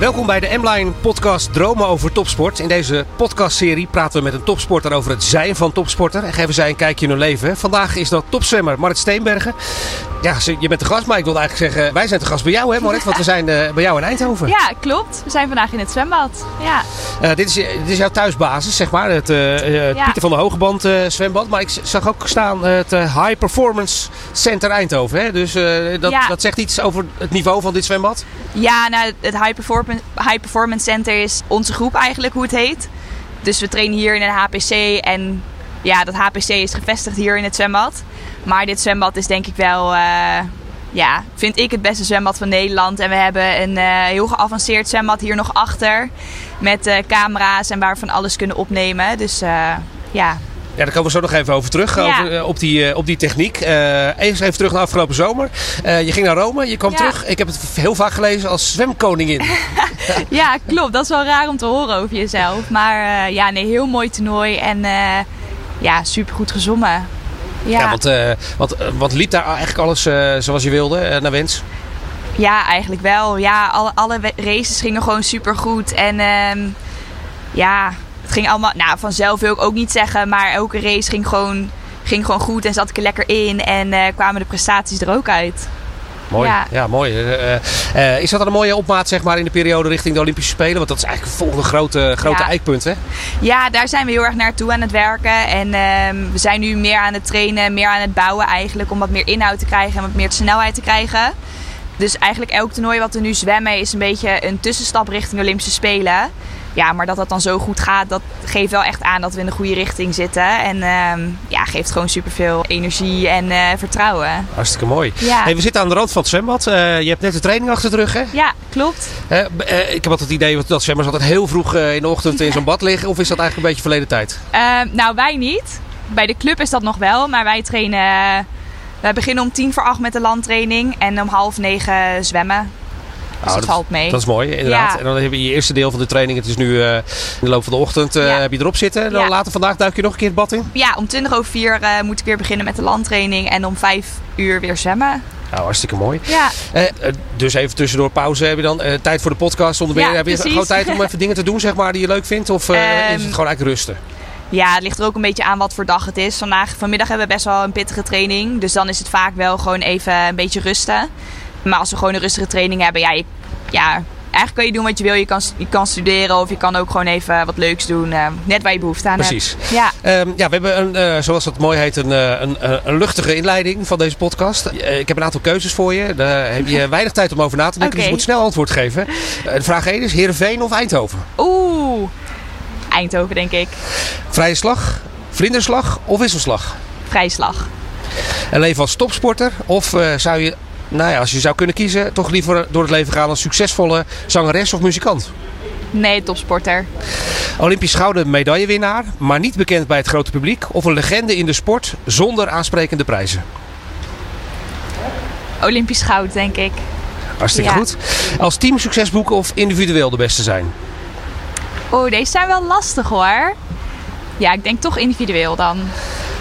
Welkom bij de M-Line podcast Dromen over topsport. In deze podcastserie praten we met een topsporter over het zijn van topsporter. En geven zij een kijkje in hun leven. Vandaag is dat topzwemmer Marit Steenbergen. Ja, je bent de gast, maar ik wilde eigenlijk zeggen, wij zijn de gast bij jou hè Marit? Want we zijn uh, bij jou in Eindhoven. Ja, klopt. We zijn vandaag in het zwembad. Ja. Uh, dit, is, dit is jouw thuisbasis, zeg maar. Het, uh, ja. Pieter van de Hogeband zwembad. Maar ik zag ook staan het High Performance Center Eindhoven. Hè? Dus dat, ja. dat zegt iets over het niveau van dit zwembad? Ja, nou, het High Performance, High Performance Center is onze groep eigenlijk, hoe het heet. Dus we trainen hier in een HPC en ja, dat HPC is gevestigd hier in het zwembad. Maar dit zwembad is denk ik wel, uh, ja, vind ik het beste zwembad van Nederland. En we hebben een uh, heel geavanceerd zwembad hier nog achter. Met uh, camera's en waar we van alles kunnen opnemen. Dus ja, ja, daar komen we zo nog even over terug, over, op, die, op die techniek. Uh, even terug naar afgelopen zomer. Uh, je ging naar Rome, je kwam terug. Ik heb het heel vaak gelezen als zwemkoningin. ja, klopt. Dat is wel raar om te horen over jezelf. Maar uh, ja, nee, heel mooi toernooi en ja, supergoed gezongen. Ja, ja want, uh, want, want liep daar eigenlijk alles uh, zoals je wilde, naar wens? Ja, eigenlijk wel. Ja, alle, alle races gingen gewoon super goed. En um, ja, het ging allemaal, nou vanzelf wil ik ook niet zeggen, maar elke race ging gewoon, ging gewoon goed en zat ik er lekker in en kwamen de prestaties er ook uit. Mooi. Ja, ja mooi. Uh, uh, is dat een mooie opmaat zeg maar, in de periode richting de Olympische Spelen? Want dat is eigenlijk het volgende grote, grote ja. eikpunt. Hè? Ja, daar zijn we heel erg naartoe aan het werken. En uh, we zijn nu meer aan het trainen, meer aan het bouwen eigenlijk. Om wat meer inhoud te krijgen en wat meer snelheid te krijgen. Dus eigenlijk elk toernooi wat we nu zwemmen is een beetje een tussenstap richting de Olympische Spelen. Ja, maar dat dat dan zo goed gaat, dat geeft wel echt aan dat we in de goede richting zitten. En uh, ja, geeft gewoon superveel energie en uh, vertrouwen. Hartstikke mooi. Ja. Hey, we zitten aan de rand van het zwembad. Uh, je hebt net de training achter de rug, hè? Ja, klopt. Uh, ik heb altijd het idee dat zwemmers altijd heel vroeg in de ochtend in zo'n bad liggen. Of is dat eigenlijk een beetje verleden tijd? Ehm, nou, wij niet. Bij de club is dat nog wel. Maar wij trainen... wij beginnen om tien voor acht met de landtraining. En om half negen zwemmen. Dus dat, valt mee. Dat is mooi, inderdaad. Ja. En dan heb je je eerste deel van de training. Het is nu uh, in de loop van de ochtend uh, heb je erop zitten. En dan later vandaag duik je nog een keer het bad in? Ja, om 20 over 4 uh, moet ik weer beginnen met de landtraining. En om 5 uur weer zwemmen. Nou, hartstikke mooi. Ja. dus even tussendoor pauze heb je dan. tijd voor de podcast onder ja, Heb je gewoon tijd om even dingen te doen zeg maar, die je leuk vindt? Of um, is het gewoon eigenlijk rusten? Ja, het ligt er ook een beetje aan wat voor dag het is. Vandaag, vanmiddag hebben we best wel een pittige training. Dus dan is het vaak wel gewoon even een beetje rusten. Maar als we gewoon een rustige training hebben, ja, je ja, eigenlijk kan je doen wat je wil. Je kan, je kan studeren of je kan ook gewoon even wat leuks doen. Uh, net waar je behoefte aan Precies. hebt. Ja. Um, ja, we hebben, een, uh, zoals dat mooi heet, een, een, een, luchtige inleiding van deze podcast. ik heb een aantal keuzes voor je. Daar heb je weinig tijd om over na te denken, okay. dus je moet snel antwoord geven. vraag 1 is Heerenveen of Eindhoven? Oeh, Eindhoven denk ik. Vrije slag, vlinderslag of wisselslag? Vrije slag. En leven als topsporter of zou je nou ja, als je zou kunnen kiezen, toch liever door het leven gaan als succesvolle zangeres of muzikant? Nee, topsporter. Olympisch gouden medaillewinnaar, maar niet bekend bij het grote publiek. Of een legende in de sport zonder aansprekende prijzen? Olympisch goud, denk ik. Hartstikke ja. goed. Als team succes boeken of individueel de beste zijn? Oh, deze zijn wel lastig hoor. Ja, ik denk toch individueel dan.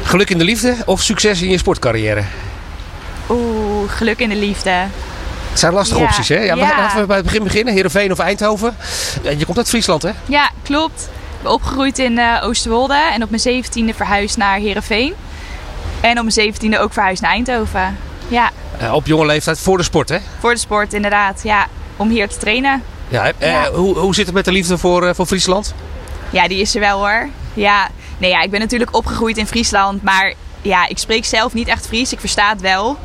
Geluk in de liefde of succes in je sportcarrière? Geluk in de liefde. Het zijn lastige opties, hè? Ja, ja. Laten we bij het begin beginnen. Heerenveen of Eindhoven. Je komt uit Friesland, hè? Ja, klopt. Ik ben opgegroeid in uh, Oosterwolde en op mijn 17e verhuisd naar Heerenveen. En op mijn 17e ook verhuisd naar Eindhoven. Ja. Uh, op jonge leeftijd voor de sport, hè? Voor de sport, inderdaad. Ja, om hier te trainen. Ja, uh, ja. Hoe, hoe zit het met de liefde voor, voor Friesland? Ja, die is er wel hoor. Ja. Nee, ja, ik ben natuurlijk opgegroeid in Friesland, maar ja, ik spreek zelf niet echt Fries. Ik versta het wel.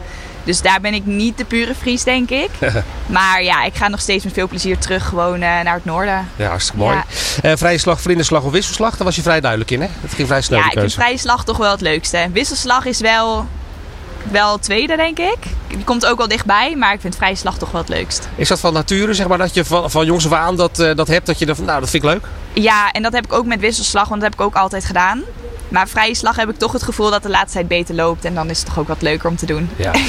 Dus daar ben ik niet de pure Fries, denk ik. maar ja, ik ga nog steeds met veel plezier terug gewoon uh, naar het noorden. Ja, hartstikke mooi. Ja. Uh, vrije slag, vlinderslag of wisselslag, daar was je vrij duidelijk in, hè? Dat ging vrij snel Ja, ik vind vrije slag toch wel het leukste. Wisselslag is wel, wel het tweede, denk ik. Die komt ook wel dichtbij, maar ik vind vrije slag toch wel het leukst. Is dat van nature, zeg maar, dat je van, van jongs af aan dat, uh, dat hebt, dat je er nou, dat vind ik leuk? Ja, en dat heb ik ook met wisselslag, want dat heb ik ook altijd gedaan. Maar vrije slag heb ik toch het gevoel dat de laatste tijd beter loopt. En dan is het toch ook wat leuker om te doen. Ja.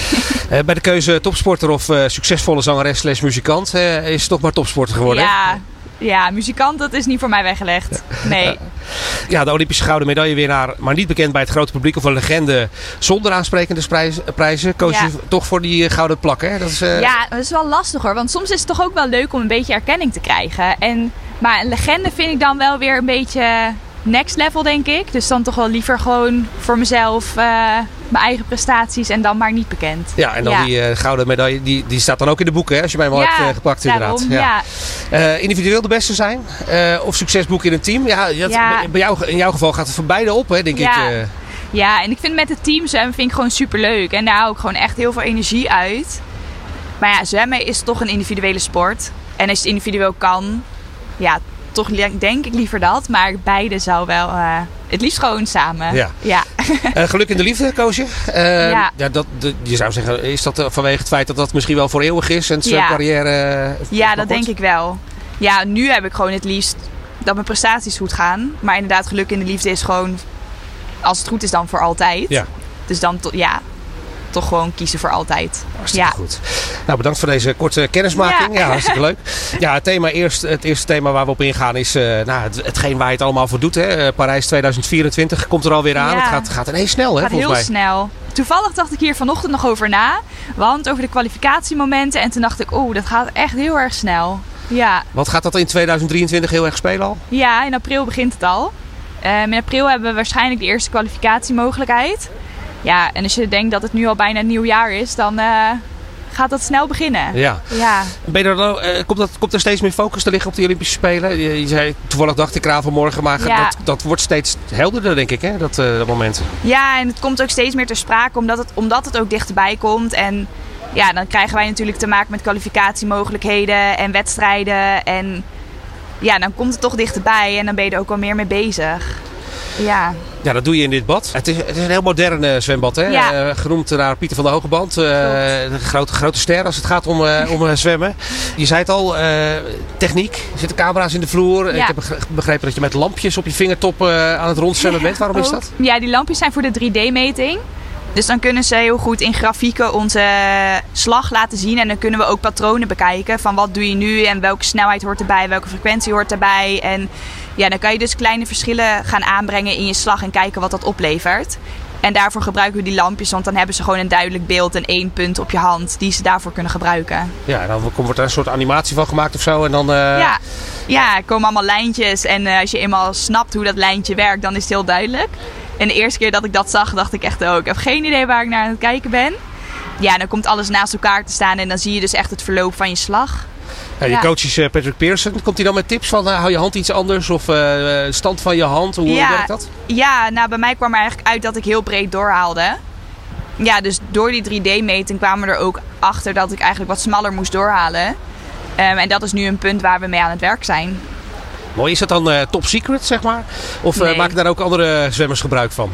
Eh, bij de keuze topsporter of eh, succesvolle zangeres slash muzikant eh, is het toch maar topsporter geworden. Ja, ja, muzikant, dat is niet voor mij weggelegd. Nee. Ja, de Olympische gouden medaillewinnaar, maar niet bekend bij het grote publiek of een legende zonder aansprekende prijzen. Koos Ja. je toch voor die gouden plak, hè? Dat is, Ja, dat is wel lastig hoor. Want soms is het toch ook wel leuk om een beetje erkenning te krijgen. En, maar een legende vind ik dan wel weer een beetje next level, denk ik. Dus dan toch wel liever gewoon voor mezelf eh, mijn eigen prestaties en dan maar niet bekend. Ja, en dan Ja. die eh, gouden medaille, die, die staat dan ook in de boeken, hè? Als je mij maar hebt eh, gepakt, daarom, inderdaad. Ja. Individueel de beste zijn of succesboek in een team. Ja, dat. Bij jou, in jouw geval gaat het voor beide op, hè, denk ik. Ja, en ik vind met het team zwemmen vind ik gewoon super leuk. En daar hou ik gewoon echt heel veel energie uit. Maar ja, zwemmen is toch een individuele sport. En als je het individueel kan, ja, toch denk ik liever dat. Maar beide zou wel eh, het liefst gewoon samen. Ja. ja. Eh, geluk in de liefde, koos je. Eh, Ja. dat, de- je zou zeggen, is dat vanwege het feit dat dat misschien wel voor eeuwig is en zijn Ja. carrière... Ja, dat denk ik wel. Ja, nu heb ik gewoon het liefst dat mijn prestaties goed gaan. Maar inderdaad, geluk in de liefde is gewoon, als het goed is, dan voor altijd. Ja. Dus dan, to- ja, toch gewoon kiezen voor altijd. Hartstikke Ja. goed. Nou, bedankt voor deze korte kennismaking. Ja, Ja. hartstikke leuk. Ja, het, thema eerst, het eerste thema waar we op ingaan is eh, nou, het, hetgeen waar je het allemaal voor doet. Hè. Eh, Parijs 2024 komt er alweer aan. Ja. Het gaat, gaat ineens snel, hè, gaat volgens heel mij. snel. Toevallig dacht ik hier vanochtend nog over na. Want over de kwalificatiemomenten. En toen dacht ik, oeh, dat gaat echt heel erg snel. Ja, Wat gaat dat in 2023 heel erg spelen al? ja in april begint het al. Ehm, in april hebben we waarschijnlijk de eerste kwalificatiemogelijkheid. Ja, en als je denkt dat het nu al bijna een nieuw jaar is, dan eh, gaat dat snel beginnen. Ja. Ja, Ben er, eh, komt, dat, komt er steeds meer focus te liggen op de Olympische Spelen? Je, je zei toevallig dacht ik eraan vanmorgen, maar Ja. dat, dat wordt steeds helderder, denk ik, hè, dat, eh, dat moment. Ja, en het komt ook steeds meer ter sprake omdat het, omdat het ook dichterbij komt. En ja, dan krijgen wij natuurlijk te maken met kwalificatiemogelijkheden en wedstrijden. En ja, dan komt het toch dichterbij en dan ben je er ook wel meer mee bezig. Ja, Ja, dat doe je in dit bad. Het is, het is een heel modern eh, zwembad, hè? Ja. Eh, genoemd naar Pieter van der Hogeband. eh een grote, grote ster als het gaat om, eh, om eh, zwemmen. Je zei het al, eh, techniek. Er zitten camera's in de vloer. Ik heb begre- begrepen dat je met lampjes op je vingertop eh, aan het rondzwemmen bent. Waarom is dat? Ja, die lampjes zijn voor de 3D-meting. Dus dan kunnen ze heel goed in grafieken onze slag laten zien. En dan kunnen we ook patronen bekijken. Van wat doe je nu en welke snelheid hoort erbij, welke frequentie hoort erbij. En ja, dan kan je dus kleine verschillen gaan aanbrengen in je slag en kijken wat dat oplevert. En daarvoor gebruiken we die lampjes, want dan hebben ze gewoon een duidelijk beeld en één punt op je hand die ze daarvoor kunnen gebruiken. Ja, dan wordt er een soort animatie van gemaakt of zo. En dan, eh, Ja, ja, er komen allemaal lijntjes. En eh, als je eenmaal snapt hoe dat lijntje werkt, dan is het heel duidelijk. En de eerste keer dat ik dat zag, dacht ik echt ook, ik heb geen idee waar ik naar aan het kijken ben. Ja, dan komt alles naast elkaar te staan en dan zie je dus echt het verloop van je slag. Ja, je Ja. coach is eh, Patrick Pearson. Komt hij dan met tips van eh, hou je hand iets anders of eh, stand van je hand? Hoe Ja. werkt dat? Ja, nou bij mij kwam er eigenlijk uit dat ik heel breed doorhaalde. Ja, dus door die 3D-meting kwamen we er ook achter dat ik eigenlijk wat smaller moest doorhalen. Ehm, en dat is nu een punt waar we mee aan het werk zijn. Mooi, is dat dan eh, top secret, zeg maar? Of eh, Nee. maken daar ook andere zwemmers gebruik van?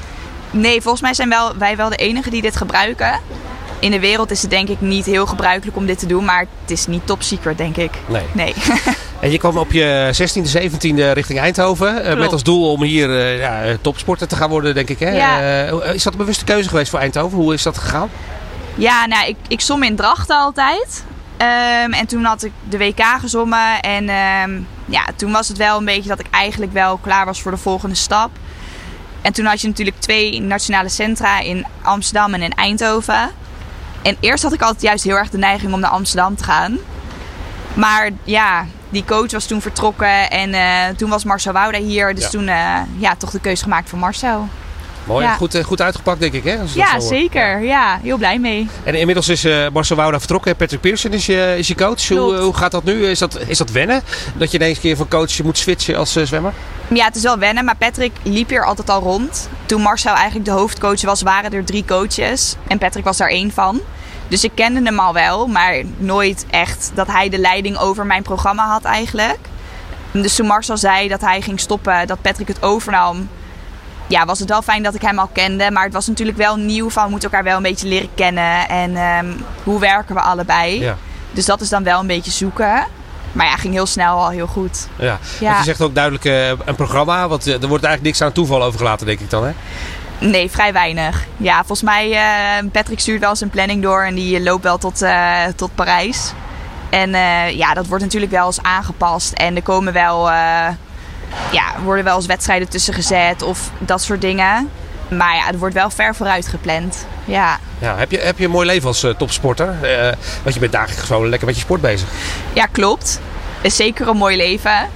Nee, volgens mij zijn wel, wij wel de enigen die dit gebruiken. In de wereld is het denk ik niet heel gebruikelijk om dit te doen, maar het is niet top secret, denk ik. Nee. Nee. En je kwam op je 16e, 17e richting Eindhoven. eh, met als doel om hier ja, topsporter te gaan worden, denk ik. Hè? Ja. Is dat een bewuste keuze geweest voor Eindhoven? Hoe is dat gegaan? ja, nou, ik, ik som in Drachten altijd. Ehm, en toen had ik de WK gezommen. En ehm, ja, toen was het wel een beetje dat ik eigenlijk wel klaar was voor de volgende stap. En toen had je natuurlijk twee nationale centra in Amsterdam en in Eindhoven. En eerst had ik altijd juist heel erg de neiging om naar Amsterdam te gaan. Maar ja, die coach was toen vertrokken en eh, toen was Marcel Wouda hier. Dus Ja. toen eh, ja, toch de keuze gemaakt voor Marcel. Mooi, Ja. goed, eh, goed uitgepakt, denk ik. Hè? Ja, hoor. zeker. Ja, heel blij mee. En inmiddels is eh Marcel Wouda vertrokken. Patrick Pearson is je, is je coach. Hoe, eh, hoe gaat dat nu? Is dat, is dat wennen? Dat je ineens een keer van coach moet switchen als eh, zwemmer? Ja, het is wel wennen, maar Patrick liep hier altijd al rond. Toen Marcel eigenlijk de hoofdcoach was, waren er drie coaches. En Patrick was daar één van. Dus ik kende hem al wel, maar nooit echt dat hij de leiding over mijn programma had eigenlijk. Dus toen Marcel zei dat hij ging stoppen, dat Patrick het overnam... Ja, was het wel fijn dat ik hem al kende. Maar het was natuurlijk wel nieuw van, we moeten elkaar wel een beetje leren kennen. En ehm, hoe werken we allebei? Ja. Dus dat is dan wel een beetje zoeken. Maar ja, ging heel snel al heel goed. Ja. Je zegt ook duidelijk eh, een programma, want eh, er wordt eigenlijk niks aan toeval overgelaten, denk ik dan. Hè? Nee, vrij weinig. Ja, volgens mij, eh Patrick stuurt wel zijn planning door en die loopt wel tot, tot Parijs. En ja, dat wordt natuurlijk wel eens aangepast. En er komen wel, ja, er worden wel eens wedstrijden tussen gezet of dat soort dingen. Maar ja, er wordt wel ver vooruit gepland. Ja, Ja, heb, je, heb je een mooi leven als eh, topsporter? Eh, want je bent dagelijks gewoon lekker met je sport bezig. ja klopt. Is zeker een mooi leven.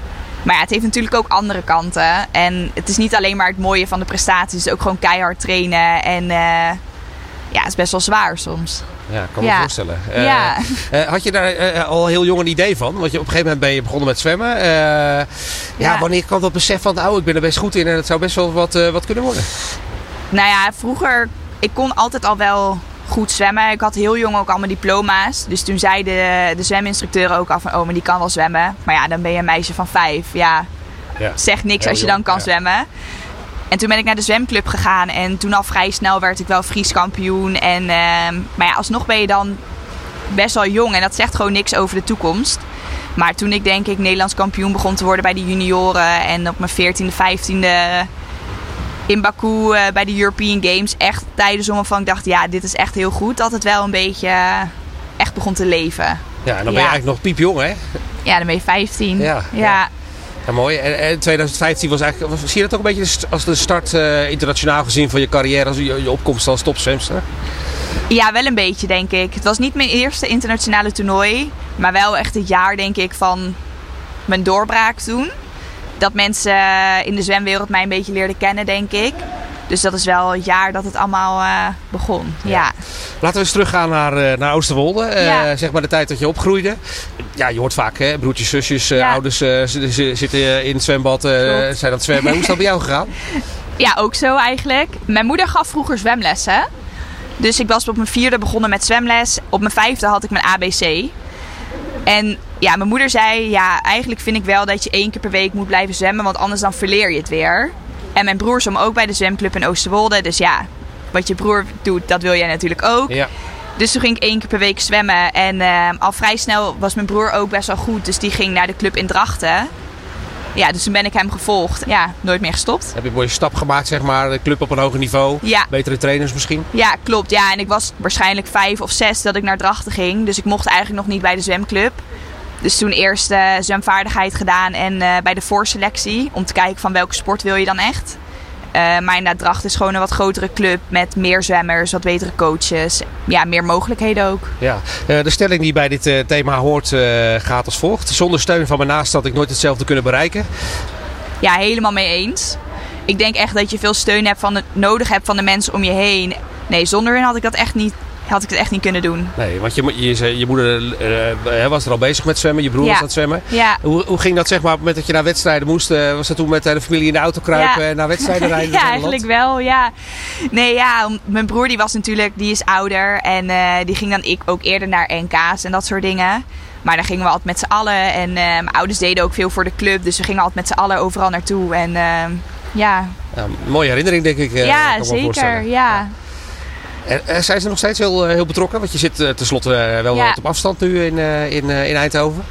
Maar ja, het heeft natuurlijk ook andere kanten. En het is niet alleen maar het mooie van de prestaties. Het is ook gewoon keihard trainen. En eh, ja, het is best wel zwaar soms. Ja, kan me Ja. voorstellen. Eh, Ja. eh, had je daar eh, al heel jong een idee van? Want je, op een gegeven moment ben je begonnen met zwemmen. Eh, ja. Ja. wanneer kwam dat besef van, nou, ik ben er best goed in en het zou best wel wat, wat kunnen worden? Nou ja, vroeger, ik kon altijd al wel goed zwemmen. Ik had heel jong ook allemaal diploma's. Dus toen zei de, de zweminstructeur ook al van, oh, maar die kan wel zwemmen. Maar ja, dan ben je een meisje van vijf. Ja, zegt niks Heel als je jong, dan kan zwemmen. En toen ben ik naar de zwemclub gegaan. En toen al vrij snel werd ik wel Fries kampioen. En, ehm, maar ja, alsnog ben je dan best wel jong. En dat zegt gewoon niks over de toekomst. Maar toen ik denk ik Nederlands kampioen begon te worden bij de junioren. En op mijn 14e, 15e in Baku eh, bij de European Games. Echt tijdens van ik dacht, ja, dit is echt heel goed. Dat het wel een beetje eh, echt begon te leven. Ja, en dan ben je Ja. eigenlijk nog piepjong, hè? Ja, dan ben je 15. Ja, ja. ja. Ja, mooi. En, en 2015 was eigenlijk, was, zie je dat ook een beetje als de start eh, internationaal gezien van je carrière, als je, je opkomst als topzwemster? Ja, wel een beetje, denk ik. Het was niet mijn eerste internationale toernooi. Maar wel echt het jaar, denk ik, van mijn doorbraak toen. Dat mensen eh, in de zwemwereld mij een beetje leerden kennen, denk ik. Dus dat is wel het jaar dat het allemaal eh, begon. Ja. Laten we eens teruggaan naar, eh, naar Oosterwolde. Eh, Ja. Zeg maar de tijd dat je opgroeide. Ja, je hoort vaak hè, broertjes, zusjes, Ja. ouders zitten in het zwembad, zijn aan het zwemmen. Hoe is dat bij jou gegaan? Ja, ook zo eigenlijk. Mijn moeder gaf vroeger zwemlessen. Dus ik was op mijn vierde begonnen met zwemles. Op mijn vijfde had ik mijn ABC. En ja, mijn moeder zei, ja, eigenlijk vind ik wel dat je één keer per week moet blijven zwemmen, want anders dan verleer je het weer. En mijn broer zwom ook bij de zwemclub in Oosterwolde. Dus ja, wat je broer doet, dat wil jij natuurlijk ook. Ja. Dus toen ging ik één keer per week zwemmen. En eh, al vrij snel was mijn broer ook best wel goed. Dus die ging naar de club in Drachten. Ja, dus toen ben ik hem gevolgd. Ja, nooit meer gestopt. Heb je een mooie stap gemaakt, zeg maar. De club op een hoger niveau. Ja. Betere trainers misschien. Ja, klopt. Ja, en ik was waarschijnlijk vijf of zes dat ik naar Drachten ging. Dus ik mocht eigenlijk nog niet bij de zwemclub. Dus toen eerst eh, zwemvaardigheid gedaan en eh, bij de voorselectie. Om te kijken van welke sport wil je dan echt. Eh, maar inderdaad, Drachten is gewoon een wat grotere club met meer zwemmers, wat betere coaches. Ja, meer mogelijkheden ook. Ja. De stelling die bij dit thema hoort gaat als volgt. Zonder steun van mijn naast had ik nooit hetzelfde kunnen bereiken. Ja, helemaal mee eens. Ik denk echt dat je veel steun hebt van de, nodig hebt van de mensen om je heen. Nee, zonder hen had ik dat echt niet, had ik het echt niet kunnen doen. Nee, want je, je, je moeder eh, was er al bezig met zwemmen. Je broer Ja. was aan het zwemmen. Ja, Hoe, hoe ging dat zeg maar op het moment dat je naar wedstrijden moest? eh, was dat toen met de hele familie in de auto kruipen Ja. en naar wedstrijden rijden? ja, eigenlijk wel, ja. Nee, ja, mijn broer die was natuurlijk, die is ouder. En eh, die ging dan ik ook eerder naar NK's en dat soort dingen. Maar dan gingen we altijd met z'n allen. En eh, mijn ouders deden ook veel voor de club. Dus we gingen altijd met z'n allen overal naartoe. En eh, ja, mooie herinnering denk ik. eh, ja zeker. Ja. En, eh, zijn ze nog steeds heel, eh, heel betrokken? Want je zit eh, tenslotte wel Ja. wat op afstand nu in, in, in Eindhoven.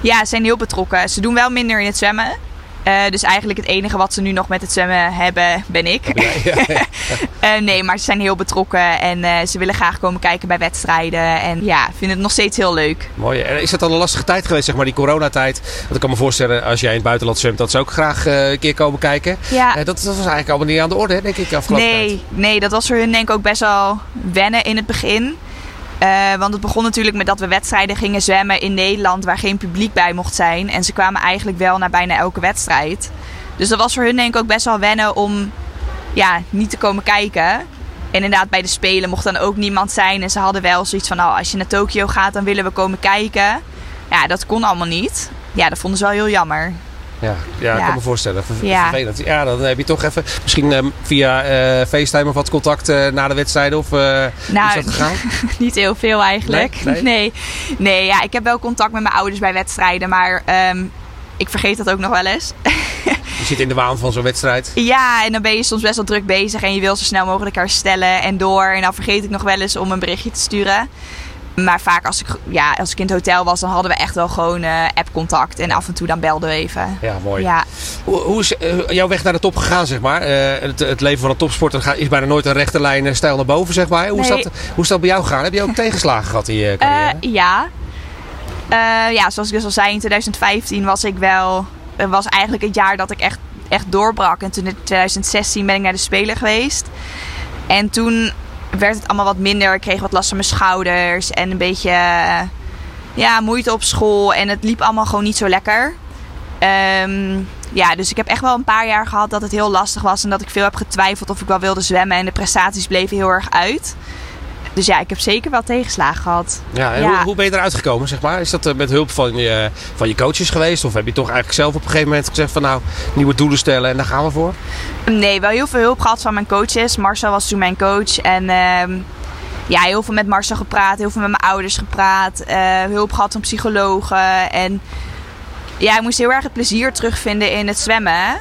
ja, ze zijn heel betrokken. Ze doen wel minder in het zwemmen. Eh, dus eigenlijk het enige wat ze nu nog met het zwemmen hebben, ben ik. Ja, ja. Eh, nee, maar ze zijn heel betrokken. En eh, ze willen graag komen kijken bij wedstrijden. En ja, vinden het nog steeds heel leuk. Mooi. En is dat dan een lastige tijd geweest, zeg maar, die coronatijd? Want ik kan me voorstellen, als jij in het buitenland zwemt, dat ze ook graag een keer komen kijken. Ja. Dat, dat was eigenlijk allemaal niet aan de orde, denk ik, afgelopen tijd. Nee, nee, dat was voor hun denk ik ook best wel wennen in het begin. Eh, want het begon natuurlijk met dat we wedstrijden gingen zwemmen in Nederland waar geen publiek bij mocht zijn. En ze kwamen eigenlijk wel naar bijna elke wedstrijd. Dus dat was voor hun denk ik ook best wel wennen om ja, niet te komen kijken. En inderdaad, bij de Spelen mocht dan ook niemand zijn. En ze hadden wel zoiets van, nou, als je naar Tokio gaat, dan willen we komen kijken. Ja, dat kon allemaal niet. Ja, dat vonden ze wel heel jammer. Ja, ja, ik kan me voorstellen. Ver- Ja. Vervelend. Ja, dan heb je toch even misschien eh, via eh, FaceTime of wat contact eh, na de wedstrijden. Of eh, hoe Nou, is dat gegaan? niet heel veel eigenlijk. Nee? Nee? Nee, nee. ja, ik heb wel contact met mijn ouders bij wedstrijden, maar ehm, ik vergeet dat ook nog wel eens. Je zit in de waan van zo'n wedstrijd. ja, en dan ben je soms best wel druk bezig en je wil zo snel mogelijk herstellen en door. En dan vergeet ik nog wel eens om een berichtje te sturen. Maar vaak als ik, ja, als ik in het hotel was, dan hadden we echt wel gewoon uh, app-contact. En af en toe dan belden we even. Ja, mooi. Ja. Hoe, hoe is uh, jouw weg naar de top gegaan, zeg maar? Uh, het, het, leven van een topsporter is bijna nooit een rechte lijn stijl naar boven, zeg maar. Hoe, nee. is dat, hoe is dat bij jou gegaan? Heb je ook tegenslagen gehad in je carrière? ja. ja, zoals ik dus al zei, in 2015 was ik wel... was eigenlijk het jaar dat ik echt, echt doorbrak. En toen in 2016 ben ik naar de Spelen geweest. En toen werd het allemaal wat minder. Ik kreeg wat last van mijn schouders en een beetje ja, moeite op school. En het liep allemaal gewoon niet zo lekker. Um, ja, dus ik heb echt wel een paar jaar gehad dat het heel lastig was. En dat ik veel heb getwijfeld of ik wel wilde zwemmen. En de prestaties bleven heel erg uit. Dus ja, ik heb zeker wel tegenslagen gehad. Ja, en Hoe, hoe, ben je eruit gekomen, zeg maar? Is dat eh, met hulp van je, van je coaches geweest? Of heb je toch eigenlijk zelf op een gegeven moment gezegd van nou, nieuwe doelen stellen en daar gaan we voor? Nee, wel heel veel hulp gehad van mijn coaches. Marcel was toen mijn coach en... Uh, ja, heel veel met Marcel gepraat, heel veel met mijn ouders gepraat, uh, hulp gehad van psychologen. En ja, ik moest heel erg het plezier terugvinden in het zwemmen.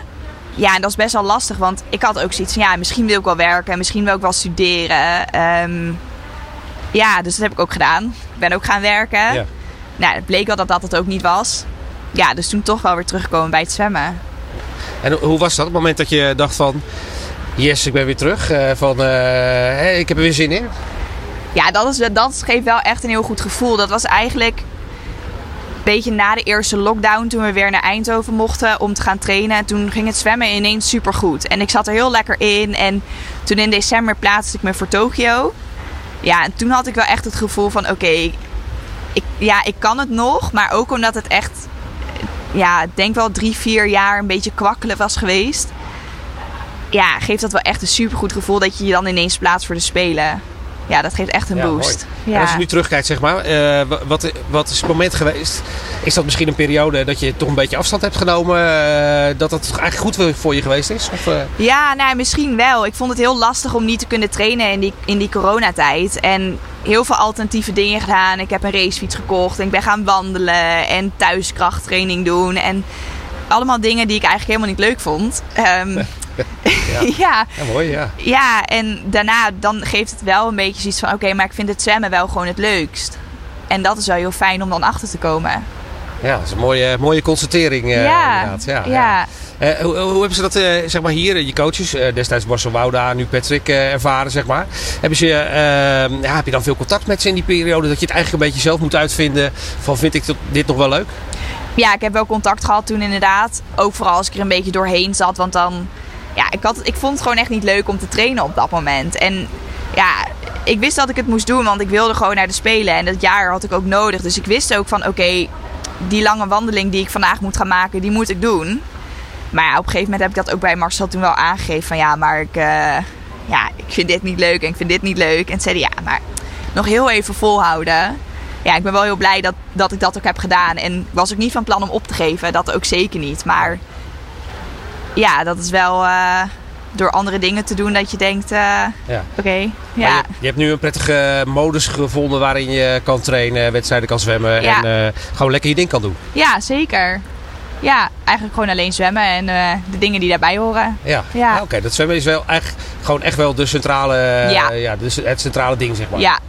Ja, en dat is best wel lastig, want ik had ook zoiets van ja, misschien wil ik wel werken, misschien wil ik wel studeren. Um, ja, dus dat heb ik ook gedaan. Ik ben ook gaan werken. Ja. Nou, het bleek wel dat dat het ook niet was. Ja, dus toen toch wel weer teruggekomen bij het zwemmen. En hoe was dat? Het moment dat je dacht van... Yes, ik ben weer terug. Uh, van, uh, ik heb er weer zin in. Ja, dat, is, dat geeft wel echt een heel goed gevoel. Dat was eigenlijk een beetje na de eerste lockdown... toen we weer naar Eindhoven mochten om te gaan trainen. En toen ging het zwemmen ineens supergoed. En ik zat er heel lekker in. En toen in december plaatste ik me voor Tokio ja, en toen had ik wel echt het gevoel van oké, ik, ja, ik kan het nog. Maar ook omdat het echt, ja, denk wel drie, vier jaar een beetje kwakkelen was geweest. Ja, geeft dat wel echt een supergoed gevoel dat je je dan ineens plaatst voor de Spelen ja, dat geeft echt een boost. Ja. En als je nu terugkijkt, zeg maar, uh, wat, wat is het moment geweest? Is dat misschien een periode dat je toch een beetje afstand hebt genomen? Uh, dat dat eigenlijk goed voor je geweest is? Of, uh... Ja, nou, misschien wel. Ik vond het heel lastig om niet te kunnen trainen in die, in die coronatijd. En heel veel alternatieve dingen gedaan. Ik heb een racefiets gekocht en ik ben gaan wandelen en thuiskrachttraining doen. En allemaal dingen die ik eigenlijk helemaal niet leuk vond. Um, ja. ja. mooi, ja. Ja, en daarna dan geeft het wel een beetje zoiets van... oké, maar ik vind het zwemmen wel gewoon het leukst. En dat is wel heel fijn om dan achter te komen. Ja, dat is een mooie, mooie constatering uh, ja. inderdaad. Ja, ja. Uh, hoe, hoe, hebben ze dat uh, zeg maar hier, je coaches, destijds Marcel Wouda, nu Patrick, ervaren? Zeg maar. hebben ze, ja, heb je dan veel contact met ze in die periode dat je het eigenlijk een beetje zelf moet uitvinden van vind ik dit nog wel leuk? Ja, ik heb wel contact gehad toen inderdaad. Ook vooral als ik er een beetje doorheen zat, want dan ja, ik, had, ik vond het gewoon echt niet leuk om te trainen op dat moment. En ja, ik wist dat ik het moest doen, want ik wilde gewoon naar de Spelen. En dat jaar had ik ook nodig. Dus ik wist ook van, oké, die lange wandeling die ik vandaag moet gaan maken, die moet ik doen. Maar ja, op een gegeven moment heb ik dat ook bij Marcel toen wel aangegeven. Van ja, maar ik, uh, ja, ik vind dit niet leuk en ik vind dit niet leuk. En zeiden ja, maar nog heel even volhouden. Ja, ik ben wel heel blij dat, dat ik dat ook heb gedaan. En was ook niet van plan om op te geven, dat ook zeker niet. Maar ja, dat is wel uh, door andere dingen te doen dat je denkt, uh, ja. oké. Okay, ja. Je, je, hebt nu een prettige modus gevonden waarin je kan trainen, wedstrijden kan zwemmen en uh, gewoon lekker je ding kan doen. Ja, zeker. Ja, eigenlijk gewoon alleen zwemmen en de dingen die daarbij horen. Ja, ja. Ah, oké. Dat zwemmen is wel eigenlijk gewoon echt wel de centrale, ja. ja dus het centrale ding, zeg maar. Ja,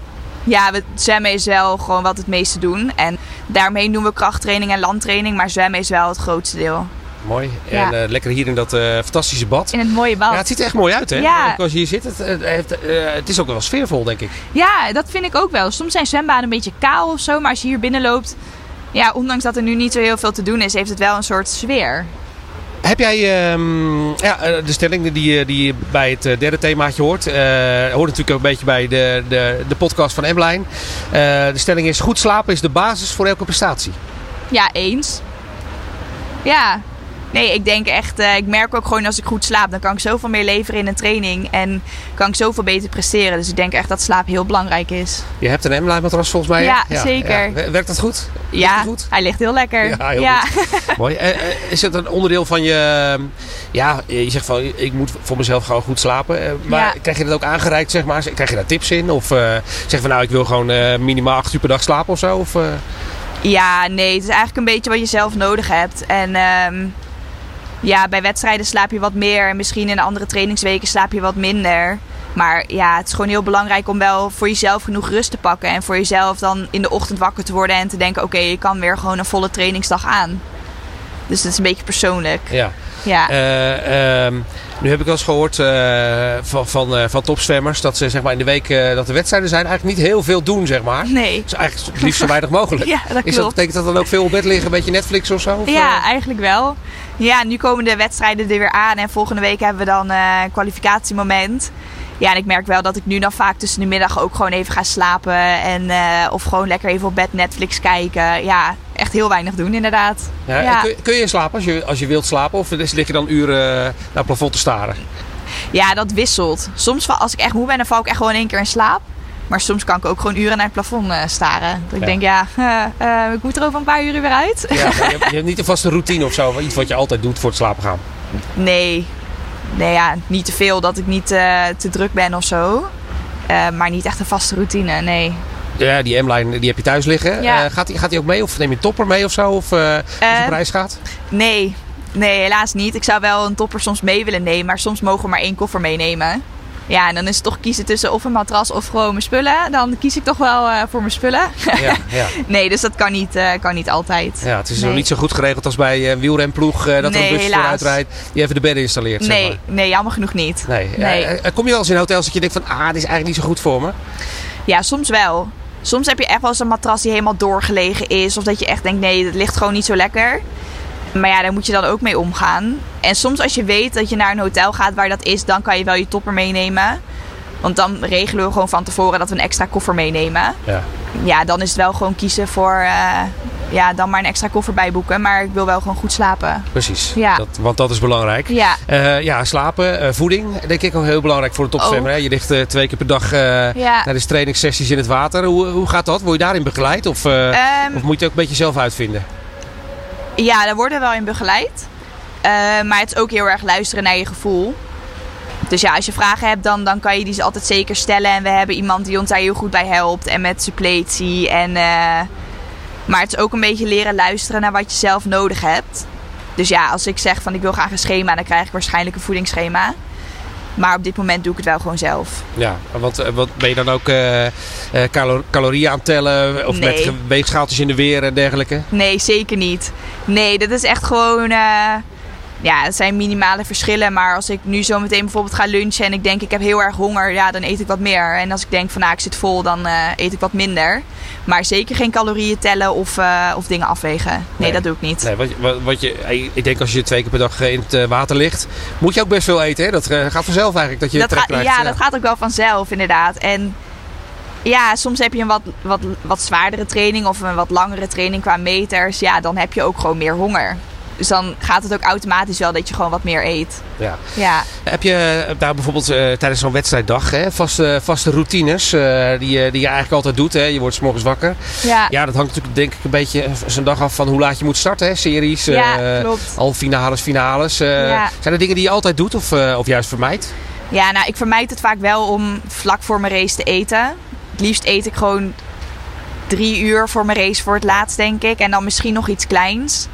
ja, zwemmen is wel gewoon wat het meeste doen. En daarmee doen we krachttraining en landtraining. Maar zwemmen is wel het grootste deel. Mooi. En uh, lekker hier in dat uh, fantastische bad. In het mooie bad. Ja, het ziet er echt mooi uit, hè? Ja. Als je hier zit, het, het, uh, het is ook wel sfeervol, denk ik. Ja, dat vind ik ook wel. Soms zijn zwembaden een beetje kaal of zo, maar als je hier binnen loopt, ja, ondanks dat er nu niet zo heel veel te doen is, heeft het wel een soort sfeer. Heb jij um, ja, de stelling die, die bij het derde themaatje hoort? Hoort natuurlijk ook een beetje bij de, de, de podcast van M-Line. De stelling is: goed slapen is de basis voor elke prestatie. Ja, eens. Ja, Nee, ik denk echt, uh, ik merk ook gewoon als ik goed slaap, dan kan ik zoveel meer leveren in een training en kan ik zoveel beter presteren. Dus ik denk echt dat slaap heel belangrijk is. Je hebt een M-line matras volgens mij. Ja, zeker. Ja. Werkt dat goed? ja, goed? hij ligt heel lekker. Ja, heel goed. Mooi. Uh, is het een onderdeel van je, ja, je zegt van ik moet voor mezelf gewoon goed slapen. maar krijg je dat ook aangereikt, zeg maar? Krijg je daar tips in? Of zeg van nou, ik wil gewoon minimaal acht uur per dag slapen of zo? Of, Ja, nee, het is eigenlijk een beetje wat je zelf nodig hebt. En... Ehm, ja, bij wedstrijden slaap je wat meer. En misschien in andere trainingsweken slaap je wat minder. Maar ja, het is gewoon heel belangrijk om wel voor jezelf genoeg rust te pakken. En voor jezelf dan in de ochtend wakker te worden en te denken: oké, je kan weer gewoon een volle trainingsdag aan. Dus dat is een beetje persoonlijk. Ja. Ja. Eh, ehm, nu heb ik wel eens gehoord eh, van, van, eh, van topzwemmers dat ze zeg maar, in de week eh, dat er wedstrijden zijn eigenlijk niet heel veel doen, zeg maar. Nee. Dus eigenlijk het liefst zo weinig mogelijk. Ja, dat Is dat, betekent dat dan ook veel op bed liggen, een beetje Netflix of zo? Of, Ja, eigenlijk wel. Ja, nu komen de wedstrijden er weer aan en volgende week hebben we dan een kwalificatiemoment. Ja, en ik merk wel dat ik nu dan vaak tussen de middag ook gewoon even ga slapen. En, of gewoon lekker even op bed Netflix kijken. Ja, echt heel weinig doen inderdaad. Ja, Kun, je- kun je slapen als je, als je wilt slapen? Of lig je dan uren eh, naar het plafond te staren? Ja, dat wisselt. Soms als ik echt moe ben, dan val ik echt gewoon in één keer in slaap. Maar soms kan ik ook gewoon uren naar het plafond eh, staren. Dat ik Ja. denk, ja, eh, ik moet er over een paar uur weer uit. Ja, je, hebt, je hebt niet een vaste routine of zo, iets wat je altijd doet voor het slapen gaan. Nee. Nee, ja, niet te veel dat ik niet te druk ben of zo. Maar niet echt een vaste routine, nee. Ja, die M-line die heb je thuis liggen. Ja. Eh, gaat, die, gaat die ook mee of neem je een topper mee of zo? Of eh, als je op reis gaat? Nee. Nee, helaas niet. Ik zou wel een topper soms mee willen nemen, maar soms mogen we maar één koffer meenemen. Ja, en dan is het toch kiezen tussen of een matras of gewoon mijn spullen. Dan kies ik toch wel eh, voor mijn spullen. Ja, ja. nee, dus dat kan niet, kan niet altijd. ja, het is Nee. nog niet zo goed geregeld als bij een wielrenploeg. dat er een bus helaas. vooruit rijdt die even de bedden installeert. zeg Nee, maar. nee, jammer genoeg niet. Nee. Nee. Kom je wel eens in hotels dat je denkt van, ah, dit is eigenlijk niet zo goed voor me? Ja, soms wel. Soms heb je echt wel eens een matras die helemaal doorgelegen is. Of dat je echt denkt, nee, het ligt gewoon niet zo lekker. Maar ja, daar moet je dan ook mee omgaan. En soms als je weet dat je naar een hotel gaat waar dat is, dan kan je wel je topper meenemen. Want dan regelen we gewoon van tevoren dat we een extra koffer meenemen. Ja. Ja, dan is het wel gewoon kiezen voor, eh, ja, dan maar een extra koffer bijboeken. Maar ik wil wel gewoon goed slapen. Precies, Ja. dat, want dat is belangrijk. Ja, Eh, ja, slapen, eh, voeding, denk ik ook heel belangrijk voor een topzwemmer. hè? Je ligt eh, twee keer per dag ja. tijdens trainingssessies in het water. Hoe, hoe gaat dat? Word je daarin begeleid of, eh, Ehm, of moet je het ook een beetje zelf uitvinden? Ja, daar worden we wel in begeleid. Maar het is ook heel erg luisteren naar je gevoel. Dus ja, als je vragen hebt, dan, dan kan je die ze altijd zeker stellen. En we hebben iemand die ons daar heel goed bij helpt. En met suppletie. En, maar het is ook een beetje leren luisteren naar wat je zelf nodig hebt. Dus ja, als ik zeg van ik wil graag een schema, dan krijg ik waarschijnlijk een voedingsschema. Maar op dit moment doe ik het wel gewoon zelf. Ja, want eh, wat ben je dan ook eh, calo- calorieën aan het tellen? Of Nee. met weegschaaltjes in de weer en dergelijke? Nee, zeker niet. Nee, dat is echt gewoon. Ja, het zijn minimale verschillen. Maar als ik nu zo meteen bijvoorbeeld ga lunchen en ik denk ik heb heel erg honger, ja, dan eet ik wat meer. En als ik denk van nou, ik zit vol, dan eh, eet ik wat minder. Maar zeker geen calorieën tellen of, eh, of dingen afwegen. Nee, Nee. dat doe ik niet. Nee, wat, wat, wat je, ik denk als je twee keer per dag in het eh, water ligt, moet je ook best veel eten. Hè? Dat gaat vanzelf eigenlijk dat je dat gaat- krijgt. ja, dat gaat ook wel vanzelf, inderdaad. En ja, soms heb je een wat, wat, wat zwaardere training of een wat langere training qua meters. Ja, dan heb je ook gewoon meer honger. Dus dan gaat het ook automatisch wel dat je gewoon wat meer eet. Ja. Ja. Heb je eh, nou, bijvoorbeeld eh, tijdens zo'n wedstrijddag hè, vaste, vaste routines eh, die, je, die je eigenlijk altijd doet? Hè? Je wordt 's morgens wakker. Ja, Ja, dat hangt natuurlijk denk ik een beetje zo'n dag af van hoe laat je moet starten. Hè? Series, Ja, klopt. halve finales, finales. Ja. Zijn er dingen die je altijd doet of, of juist vermijdt? Ja, nou, ik vermijd het vaak wel om vlak voor mijn race te eten. Het liefst eet ik gewoon drie uur voor mijn race voor het laatst, denk ik. En dan misschien nog iets kleins.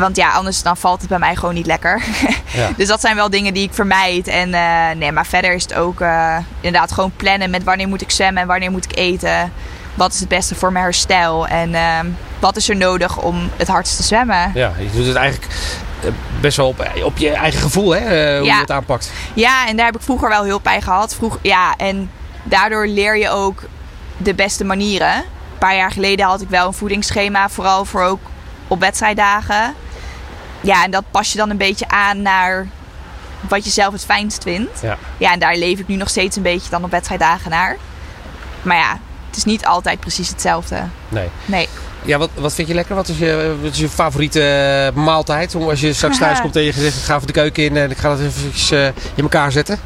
Want ja, anders dan valt het bij mij gewoon niet lekker. Ja. dus dat zijn wel dingen die ik vermijd. En eh, nee, maar verder is het ook eh, inderdaad gewoon plannen met wanneer moet ik zwemmen en wanneer moet ik eten. Wat is het beste voor mijn herstel? En ehm, wat is er nodig om het hardst te zwemmen? Ja, je doet het eigenlijk eh, best wel op, op je eigen gevoel, hè? hoe Ja. je het aanpakt. Ja, en daar heb ik vroeger wel hulp bij gehad. Vroeg, ja, en daardoor leer je ook de beste manieren. Een paar jaar geleden had ik wel een voedingsschema, vooral voor ook op wedstrijddagen. Ja, en dat pas je dan een beetje aan naar wat je zelf het fijnst vindt. Ja. Ja, en daar leef ik nu nog steeds een beetje dan op wedstrijddagen naar. Maar ja, het is niet altijd precies hetzelfde. Nee. Nee. Ja, wat, wat vind je lekker? Wat is je, wat is je favoriete eh, maaltijd? Om als je straks thuis komt en je zegt, ik ga even de keuken in en ik ga dat even eh, in elkaar zetten.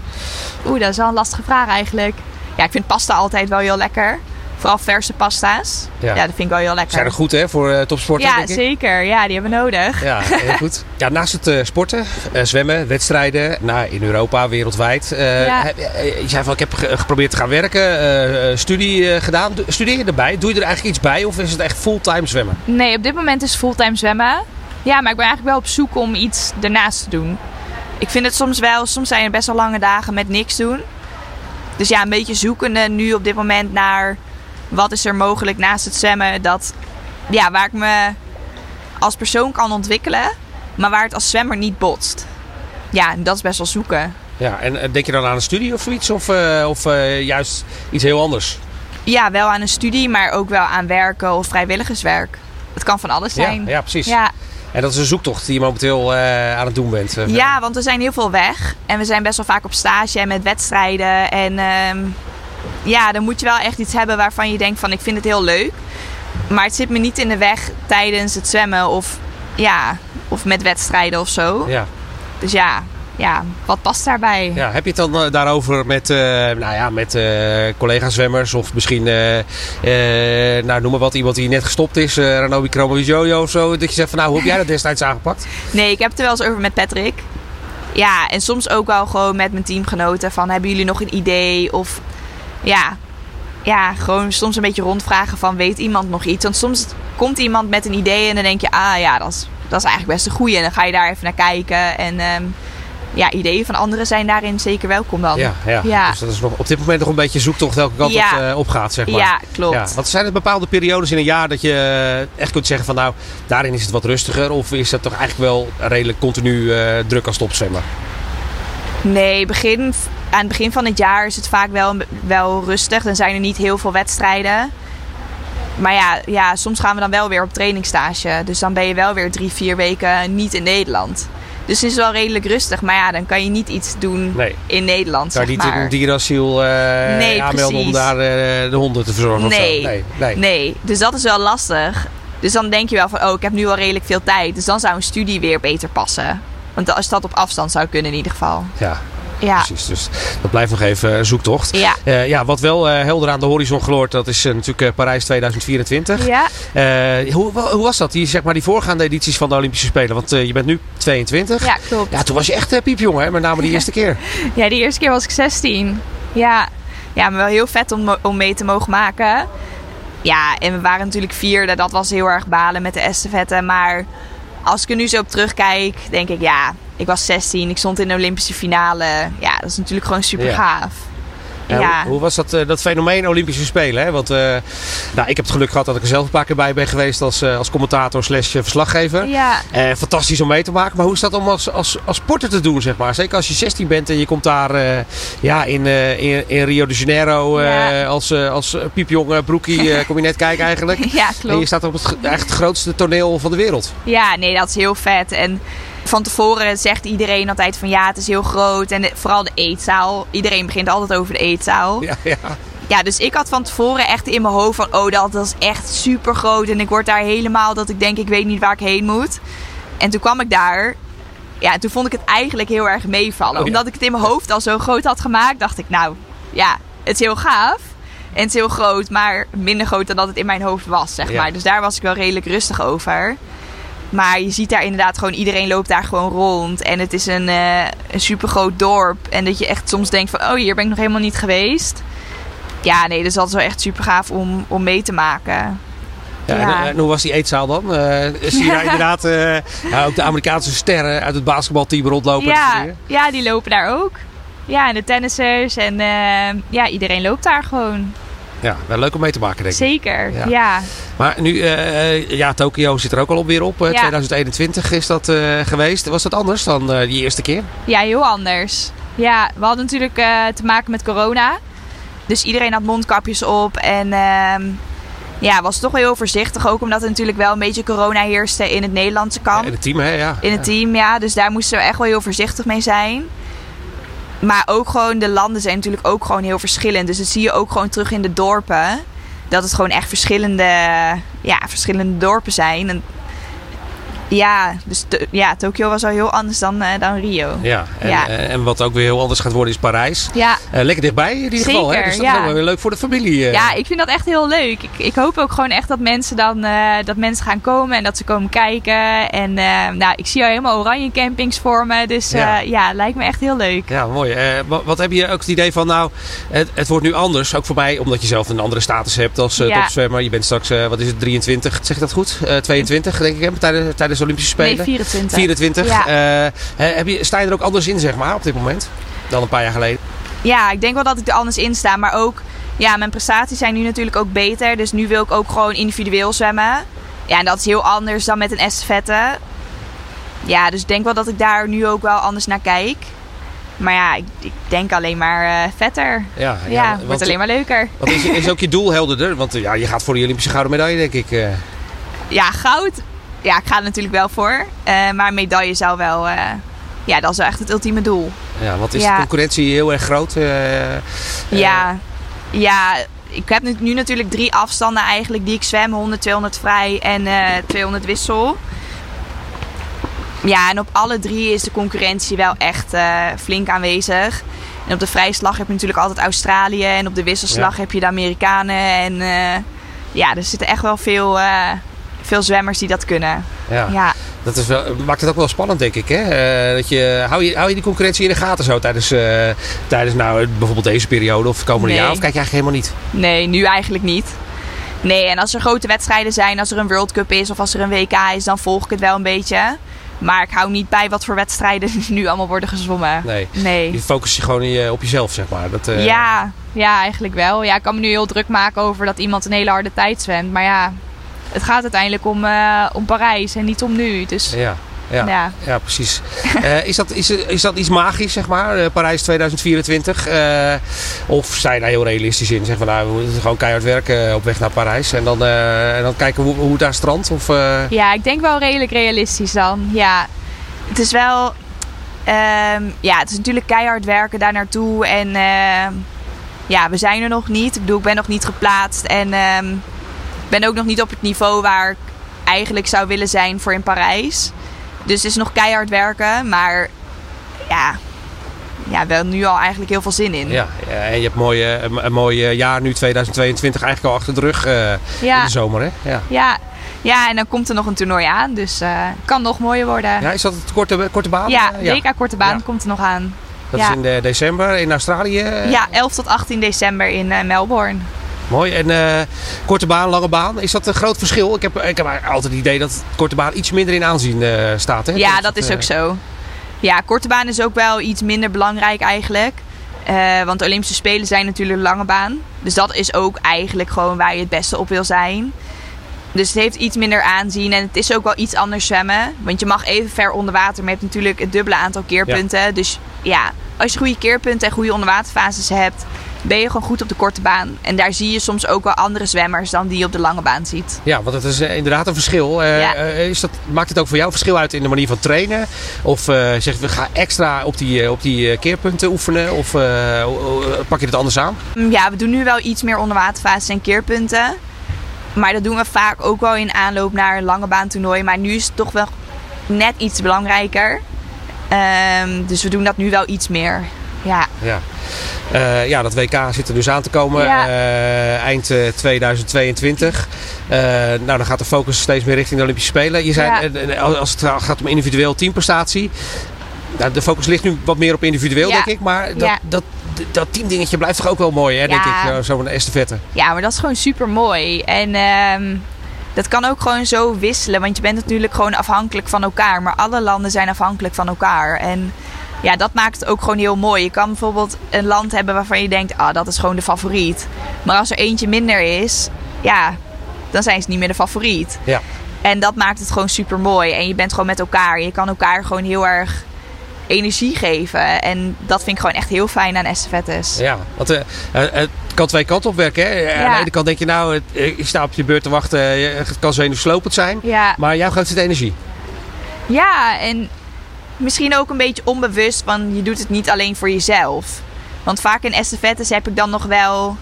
Oeh, dat is wel een lastige vraag eigenlijk. Ja, ik vind pasta altijd wel heel lekker. Vooral verse pasta's. Ja. Ja, dat vind ik wel heel lekker. Zijn er goed hè, voor eh, topsporters, Ja, denk ik? zeker. Ja, die hebben we nodig. Ja, heel goed. Ja, naast het eh, sporten, eh, zwemmen, wedstrijden, nou, in Europa, wereldwijd. Ja. heb- je zei van, ik heb ge- geprobeerd te gaan werken, studie gedaan. Studeer je erbij? Doe je er eigenlijk iets bij of is het echt fulltime zwemmen? Nee, op dit moment is fulltime zwemmen. Ja, maar ik ben eigenlijk wel op zoek om iets ernaast te doen. Ik vind het soms wel, soms zijn er best wel lange dagen met niks doen. dus ja, een beetje zoekende nu op dit moment naar wat is er mogelijk naast het zwemmen. Dat, ja, waar ik me als persoon kan ontwikkelen, maar waar het als zwemmer niet botst. Ja, dat is best wel zoeken. Ja, en eh, denk je dan aan een studie of zoiets? Of, uh, of uh, juist iets heel anders? Ja, wel aan een studie, maar ook wel aan werken of vrijwilligerswerk. Het kan van alles zijn. Ja, ja precies. Ja. En dat is een zoektocht die je momenteel uh, aan het doen bent. ja, want we zijn heel veel weg. En we zijn best wel vaak op stage en met wedstrijden. En uh, ja, dan moet je wel echt iets hebben waarvan je denkt van ik vind het heel leuk. Maar het zit me niet in de weg tijdens het zwemmen of, ja, of met wedstrijden of zo. Ja. Dus ja, ja, wat past daarbij? Ja, heb je het dan uh, daarover met, uh, nou ja, met uh, collega-zwemmers of misschien, nou, noem maar wat, iemand die net gestopt is, Ranobi Kromowidjojo of zo, dat je zegt van nou, hoe heb jij dat destijds aangepakt? Nee, ik heb het er wel eens over met Patrick. Ja, en soms ook wel gewoon met mijn teamgenoten van hebben jullie nog een idee of ja, ja, gewoon soms een beetje rondvragen van weet iemand nog iets? Want soms komt iemand met een idee en dan denk je, ah ja, dat is, dat is eigenlijk best een goeie. En dan ga je daar even naar kijken en... Um, ja, ideeën van anderen zijn daarin zeker welkom dan. Ja, ja. ja. dus dat is nog op dit moment nog een beetje zoektocht welke kant ja. het uh, opgaat, zeg maar. Ja, klopt. Ja. Wat zijn er bepaalde periodes in een jaar dat je echt kunt zeggen van nou, daarin is het wat rustiger? Of is dat toch eigenlijk wel redelijk continu uh, druk als topzwemmer? Nee, begin, aan het begin van het jaar is het vaak wel, wel rustig. Dan zijn er niet heel veel wedstrijden. Maar ja, ja, soms gaan we dan wel weer op trainingstage. Dus dan ben je wel weer drie, vier weken niet in Nederland. Dus het is wel redelijk rustig. Maar ja, dan kan je niet iets doen in Nederland. Kan je niet een dierenasiel uh, nee, aanmelden om daar uh, de honden te verzorgen? Nee, nee, nee, nee. Dus dat is wel lastig. Dus dan denk je wel van, oh, ik heb nu al redelijk veel tijd. Dus dan zou een studie weer beter passen. Want als dat op afstand zou kunnen in ieder geval. Ja, ja. Precies, dus dat blijft nog even een zoektocht. Ja. Uh, ja, wat wel uh, helder aan de horizon gloort, dat is natuurlijk Parijs 2024. Ja. hoe, hoe was dat, die, zeg maar, die voorgaande edities van de Olympische Spelen? Want je bent nu 22. Ja, klopt. Ja, toen was je echt piepjong, hè? Met name die eerste keer. ja, die eerste keer was ik 16. Ja, ja maar wel heel vet om, om mee te mogen maken. Ja, en we waren natuurlijk vierde. Dat was heel erg balen met de estafette. Maar als ik er nu zo op terugkijk, denk ik ja, ik was 16, ik stond in de Olympische finale. Ja, dat is natuurlijk gewoon super gaaf. Ja, Hoe, hoe, was dat, uh, dat fenomeen Olympische Spelen? Hè? Want uh, nou, ik heb het geluk gehad dat ik er zelf een paar keer bij ben geweest als, uh, als commentator slash verslaggever. Ja. fantastisch om mee te maken. Maar hoe is dat om als, als, als sporter te doen, zeg maar? Zeker als je 16 bent en je komt daar ja, in, in, in, Rio de Janeiro ja. als, als piepjong broekie kom je net kijken eigenlijk. Ja, klopt. En je staat op het, echt het grootste toneel van de wereld. Ja, nee, dat is heel vet. En van tevoren zegt iedereen altijd van ja, het is heel groot. En vooral de eetzaal. Iedereen begint altijd over de eetzaal. Ja, ja. Ja, dus ik had van tevoren echt in mijn hoofd van... oh, dat, dat is echt super groot. En ik word daar helemaal dat ik denk, ik weet niet waar ik heen moet. En toen kwam ik daar. Ja, toen vond ik het eigenlijk heel erg meevallen. Oh, Omdat ik het in mijn hoofd al zo groot had gemaakt, dacht ik... nou, ja, het is heel gaaf. En het is heel groot, maar minder groot dan dat het in mijn hoofd was, zeg maar. Dus daar was ik wel redelijk rustig over. Maar je ziet daar inderdaad gewoon, iedereen loopt daar gewoon rond. En het is een, uh, een super groot dorp. En dat je echt soms denkt van, oh hier ben ik nog helemaal niet geweest. Ja, nee, dus dat is wel echt super gaaf om, om mee te maken. Ja, En, en, hoe was die eetzaal dan? Uh, zie je daar inderdaad uh, ja, ook de Amerikaanse sterren uit het basketbalteam rondlopen? Ja, ja, die lopen daar ook. Ja, en de tennissers en ja, iedereen loopt daar gewoon. Ja, wel leuk om mee te maken, denk ik. Zeker, ja. Maar nu, uh, ja, Tokio zit er ook al op weer op. Ja. 2021 is dat uh, geweest. Was dat anders dan uh, die eerste keer? Ja, heel anders. Ja, we hadden natuurlijk te maken met corona. Dus iedereen had mondkapjes op. En ehm, ja, was toch wel heel voorzichtig. Ook omdat er natuurlijk wel een beetje corona heerste in het Nederlandse kamp. in het team, hè? Ja. In het team, ja. Dus daar moesten we echt wel heel voorzichtig mee zijn. Maar ook gewoon, de landen zijn natuurlijk ook gewoon heel verschillend. Dus dat zie je ook gewoon terug in de dorpen. Dat het gewoon echt verschillende, ja, verschillende dorpen zijn. En ja, dus ja, Tokio was al heel anders dan, uh, dan Rio. Ja en, ja. Eh, en wat ook weer heel anders gaat worden is Parijs. Ja. Uh, lekker dichtbij in ieder geval. Hè? Dus dat ja. is wel weer leuk voor de familie. Ja, ik vind dat echt heel leuk. Ik, ik hoop ook gewoon echt dat mensen dan dat mensen gaan komen en dat ze komen kijken. En nou, ik zie al helemaal oranje campings voor me. Dus ja. ja, lijkt me echt heel leuk. Ja, mooi. Wat, wat, heb je ook het idee van, nou, het, het, wordt nu anders. Ook voor mij, omdat je zelf een andere status hebt als topzwemmer. Je bent straks, wat is het, 23, zeg ik dat goed? 22 denk ik, tijdens, tijdens Olympische Spelen? Nee, 24. 24. Ja. Uh, heb je, sta je er ook anders in, zeg maar, op dit moment? Dan een paar jaar geleden? ja, ik denk wel dat ik er anders in sta. Maar ook, ja, mijn prestaties zijn nu natuurlijk ook beter. Dus nu wil ik ook gewoon individueel zwemmen. Ja, en dat is heel anders dan met een estafette. Ja, dus ik denk wel dat ik daar nu ook wel anders naar kijk. Maar ja, ik, ik denk alleen maar uh, vetter. Ja, ja, ja wordt alleen maar leuker. Wat is, is ook je doel helderder? Want ja, je gaat voor de Olympische gouden medaille, denk ik. Ja, goud. Ja, ik ga er natuurlijk wel voor. Uh, maar medaille zou wel... ja, dat is wel echt het ultieme doel. Ja, wat is de concurrentie heel erg groot? ja, ja, ik heb nu, nu, natuurlijk drie afstanden eigenlijk die ik zwem. 100, 200 vrij en 200 wissel. Ja, en op alle drie is de concurrentie wel echt flink aanwezig. En op de vrije slag heb je natuurlijk altijd Australië. En op de wisselslag heb je de Amerikanen. En uh, ja, er zitten echt wel veel, uh, veel zwemmers die dat kunnen. Ja. ja. Dat is wel, maakt het ook wel spannend, denk ik. Hè? dat je, hou, je, hou je die concurrentie in de gaten zo tijdens, tijdens nou, bijvoorbeeld deze periode of het komende nee. jaar? Of kijk je eigenlijk helemaal niet? Nee, nu eigenlijk niet. Nee, en als er grote wedstrijden zijn, als er een World Cup is of als er een WK is, dan volg ik het wel een beetje. Maar ik hou niet bij wat voor wedstrijden nu allemaal worden gezwommen. Nee. nee. Je focust je gewoon op jezelf, zeg maar. Dat, uh... ja, ja, eigenlijk wel. Ja, ik kan me nu heel druk maken over dat iemand een hele harde tijd zwemt. Maar ja, het gaat uiteindelijk om, uh, om Parijs en niet om nu. Dus ja. Ja, ja. ja precies. uh, is, dat, is, is dat iets magisch, zeg maar, uh, Parijs 2024? Uh, of zijn daar heel realistisch in? Zeg van, nou, we moeten gewoon keihard werken op weg naar Parijs en dan, en dan kijken hoe, hoe het daar strandt? Of, Ja, ik denk wel redelijk realistisch dan. Ja, het is wel... Um, ja, het is natuurlijk keihard werken daar naartoe. En ja, we zijn er nog niet. Ik bedoel, ik ben nog niet geplaatst. En um, ik ben ook nog niet op het niveau waar ik eigenlijk zou willen zijn voor in Parijs. Dus het is nog keihard werken, maar ja, ja, wel nu al eigenlijk heel veel zin in. Ja, en je hebt mooie, een, een mooi jaar nu 2022 eigenlijk al achter de rug uh, ja. in de zomer. Hè? Ja. ja. Ja, en dan komt er nog een toernooi aan, dus uh, kan nog mooier worden. Ja, is dat het korte, korte baan? Ja, WK korte baan komt er nog aan. Dat is in de december in Australië? Ja, 11 tot 18 december in uh, Melbourne. Mooi. En uh, korte baan, lange baan, is dat een groot verschil? Ik heb, ik heb altijd het idee dat korte baan iets minder in aanzien uh, staat. Hè? Ja, dat, is ook zo. Ja, korte baan is ook wel iets minder belangrijk eigenlijk. Uh, want de Olympische Spelen zijn natuurlijk lange baan. Dus dat is ook eigenlijk gewoon waar je het beste op wil zijn. Dus het heeft iets minder aanzien en het is ook wel iets anders zwemmen. Want je mag even ver onder water, maar je hebt natuurlijk het dubbele aantal keerpunten. Ja. Dus ja, als je goede keerpunten en goede onderwaterfases hebt, ben je gewoon goed op de korte baan. En daar zie je soms ook wel andere zwemmers dan die je op de lange baan ziet. Ja, want het is inderdaad een verschil. Uh, ja. is dat, maakt het ook voor jou verschil uit in de manier van trainen? Of zeg we gaan extra op die, op die keerpunten oefenen? Of pak je het anders aan? Ja, we doen nu wel iets meer onderwaterfases en keerpunten. Maar dat doen we vaak ook wel in aanloop naar een lange baantoernooi. Maar nu is het toch wel net iets belangrijker. Um, dus we doen dat nu wel iets meer. Ja. Ja. Uh, ja, dat WK zit er dus aan te komen ja. uh, eind uh, 2022. nou, dan gaat de focus steeds meer richting de Olympische Spelen. Je zei, ja. als het gaat om individueel teamprestatie. Nou, de focus ligt nu wat meer op individueel, denk ik. Maar dat, dat, dat teamdingetje blijft toch ook wel mooi, hè, denk ik, zo'n estafette. Ja, maar dat is gewoon super mooi. En ehm, dat kan ook gewoon zo wisselen. Want je bent natuurlijk gewoon afhankelijk van elkaar. Maar alle landen zijn afhankelijk van elkaar. En ja, dat maakt het ook gewoon heel mooi. Je kan bijvoorbeeld een land hebben waarvan je denkt, ah, dat is gewoon de favoriet. Maar als er eentje minder is, ja, dan zijn ze niet meer de favoriet. Ja. En dat maakt het gewoon super mooi. En je bent gewoon met elkaar. Je kan elkaar gewoon heel erg energie geven. En dat vind ik gewoon echt heel fijn aan estafettes. Ja, want uh, het kan twee kanten op werken. Hè? Ja. Aan de ene kant denk je nou, je staat op je beurt te wachten. Het kan zo slopend zijn. Ja. Maar jou geeft het energie. Ja, en misschien ook een beetje onbewust. Want je doet het niet alleen voor jezelf. Want vaak in estafettes heb ik dan nog wel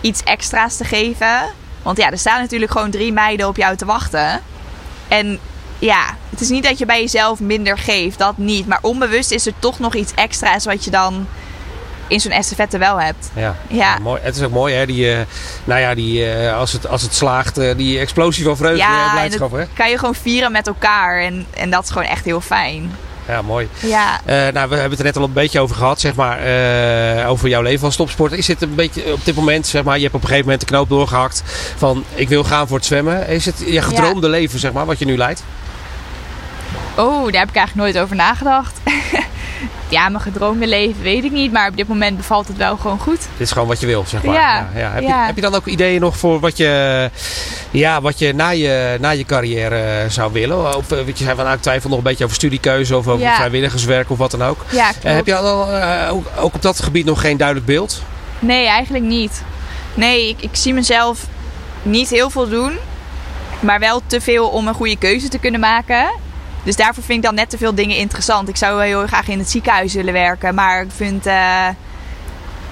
iets extra's te geven. Want ja, er staan natuurlijk gewoon drie meiden op jou te wachten. En ja, het is niet dat je bij jezelf minder geeft, dat niet. Maar onbewust is er toch nog iets extra's wat je dan in zo'n estafette wel hebt. Ja, ja. mooi. het is ook mooi hè, die, uh, nou ja, die, uh, als, het, als het slaagt, uh, die explosie van vreugde ja, en blijdschap. Hè? kan je gewoon vieren met elkaar en, en dat is gewoon echt heel fijn. Ja, mooi. Ja. nou, we hebben het er net al een beetje over gehad, zeg maar, over jouw leven als topsporter. Is het een beetje op dit moment, zeg maar, je hebt op een gegeven moment de knoop doorgehakt van ik wil gaan voor het zwemmen. Is het je gedroomde leven, zeg maar, wat je nu leidt? Oh, daar heb ik eigenlijk nooit over nagedacht. Ja, mijn gedroomde leven weet ik niet, maar op dit moment bevalt het wel gewoon goed. Dit is gewoon wat je wil, zeg maar. Ja, Heb, Je, ja. heb je dan ook ideeën nog voor wat je, ja, wat je na je, na je carrière eh, zou willen? Of eh, weet je zei van, nou, ik twijfel nog een beetje over studiekeuze of over Ja. vrijwilligerswerk of wat dan ook. Ja, Eh, heb je al, ook, ook op dat gebied nog geen duidelijk beeld? Nee, eigenlijk niet. Nee, ik, ik zie mezelf niet heel veel doen, maar wel te veel om een goede keuze te kunnen maken. Dus daarvoor vind ik dan net te veel dingen interessant. Ik zou wel heel graag in het ziekenhuis willen werken, maar ik vind. eh,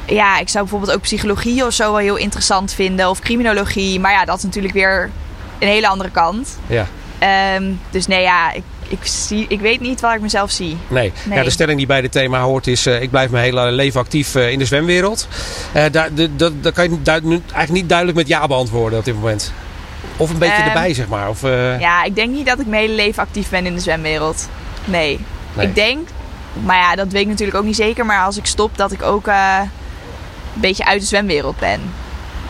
ja, ik zou bijvoorbeeld ook psychologie of zo wel heel interessant vinden, of criminologie. Maar ja, dat is natuurlijk weer een hele andere kant. Ja. Ehm, dus nee, ja, ik, ik, zie, ik weet niet waar ik mezelf zie. Nee. Nee. Ja, de stelling die bij dit thema hoort is: eh, ik blijf mijn hele leven actief eh, in de zwemwereld. Eh daar, de, kan je duid- eigenlijk niet duidelijk met ja beantwoorden op dit moment. Of een beetje Ehm, erbij, zeg maar. Of, eh, Ja, ik denk niet dat ik mijn hele leven actief ben in de zwemwereld. Nee. Nee. Ik denk, maar ja, dat weet ik natuurlijk ook niet zeker. Maar als ik stop, dat ik ook eh, een beetje uit de zwemwereld ben.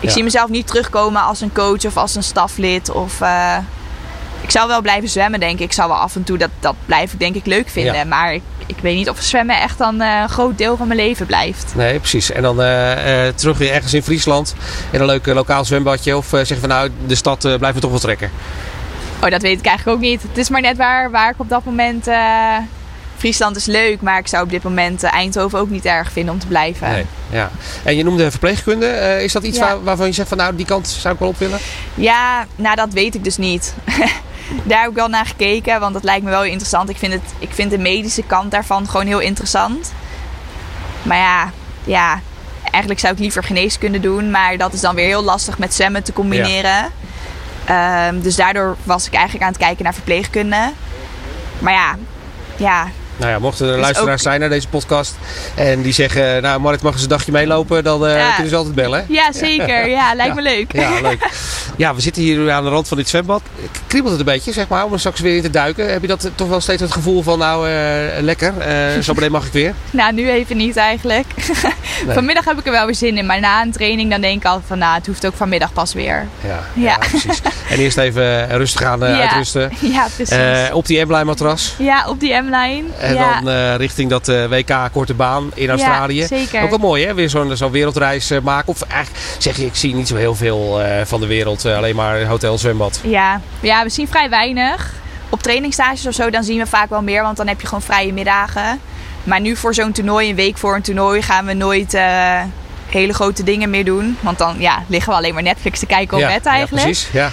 Ik Ja. zie mezelf niet terugkomen als een coach of als een staflid. Of, eh, ik zou wel blijven zwemmen, denk ik. Ik zou wel af en toe, dat, dat blijf ik denk ik leuk vinden. Ja. Maar ik, ik weet niet of zwemmen echt dan eh, een groot deel van mijn leven blijft. Nee, precies. En dan eh, eh, terug weer ergens in Friesland. In een leuk lokaal zwembadje. Of zeggen van nou, de stad blijft me toch wel trekken. Oh, dat weet ik eigenlijk ook niet. Het is maar net waar, waar ik op dat moment... Friesland is leuk, maar ik zou op dit moment Eindhoven ook niet erg vinden om te blijven. Nee. Ja. En je noemde verpleegkunde. Is dat iets Ja. waar, waarvan je zegt van nou, die kant zou ik wel op willen? Ja, nou dat weet ik dus niet. Daar heb ik wel naar gekeken, want dat lijkt me wel interessant. Ik vind, het, ik vind de medische kant daarvan gewoon heel interessant. Maar ja, ja, eigenlijk zou ik liever geneeskunde doen. Maar dat is dan weer heel lastig met zwemmen te combineren. Ehm, dus daardoor was ik eigenlijk aan het kijken naar verpleegkunde. Maar ja, ja, Nou ja, mochten er Dus luisteraars ook- zijn naar deze podcast. En die zeggen, nou Marit mag eens een dagje meelopen. Dan eh, Ja. kunnen ze altijd bellen. hè? ja zeker. Ja, lijkt me leuk. Ja, leuk. Ja, we zitten hier aan de rand van dit zwembad. Kriebelt het een beetje, zeg maar, om er straks weer in te duiken? Heb je dat toch wel steeds het gevoel van, nou, eh, lekker, eh, zo meteen mag ik weer? Nou, nu even niet eigenlijk. Nee. Vanmiddag heb ik er wel weer zin in. Maar na een training dan denk ik altijd van, nou, het hoeft ook vanmiddag pas weer. Ja, ja. Precies. En eerst even rustig aan Ja. uitrusten. Ja, precies. Op die M-line matras. ja, op die M-line. En ja. dan eh, richting dat eh, WK korte baan in Australië. Ja, zeker. Ook wel mooi hè, weer zo'n zo'n wereldreis eh, maken. Of eigenlijk zeg je, ik zie niet zo heel veel van de wereld. alleen maar hotel, zwembad. Ja. ja, we zien vrij weinig. Op trainingsstages of zo, dan zien we vaak wel meer. Want dan heb je gewoon vrije middagen. Maar nu voor zo'n toernooi, een week voor een toernooi, gaan we nooit hele grote dingen meer doen. Want dan ja, liggen we alleen maar Netflix te kijken op ja, bed ja, eigenlijk. precies. Ja.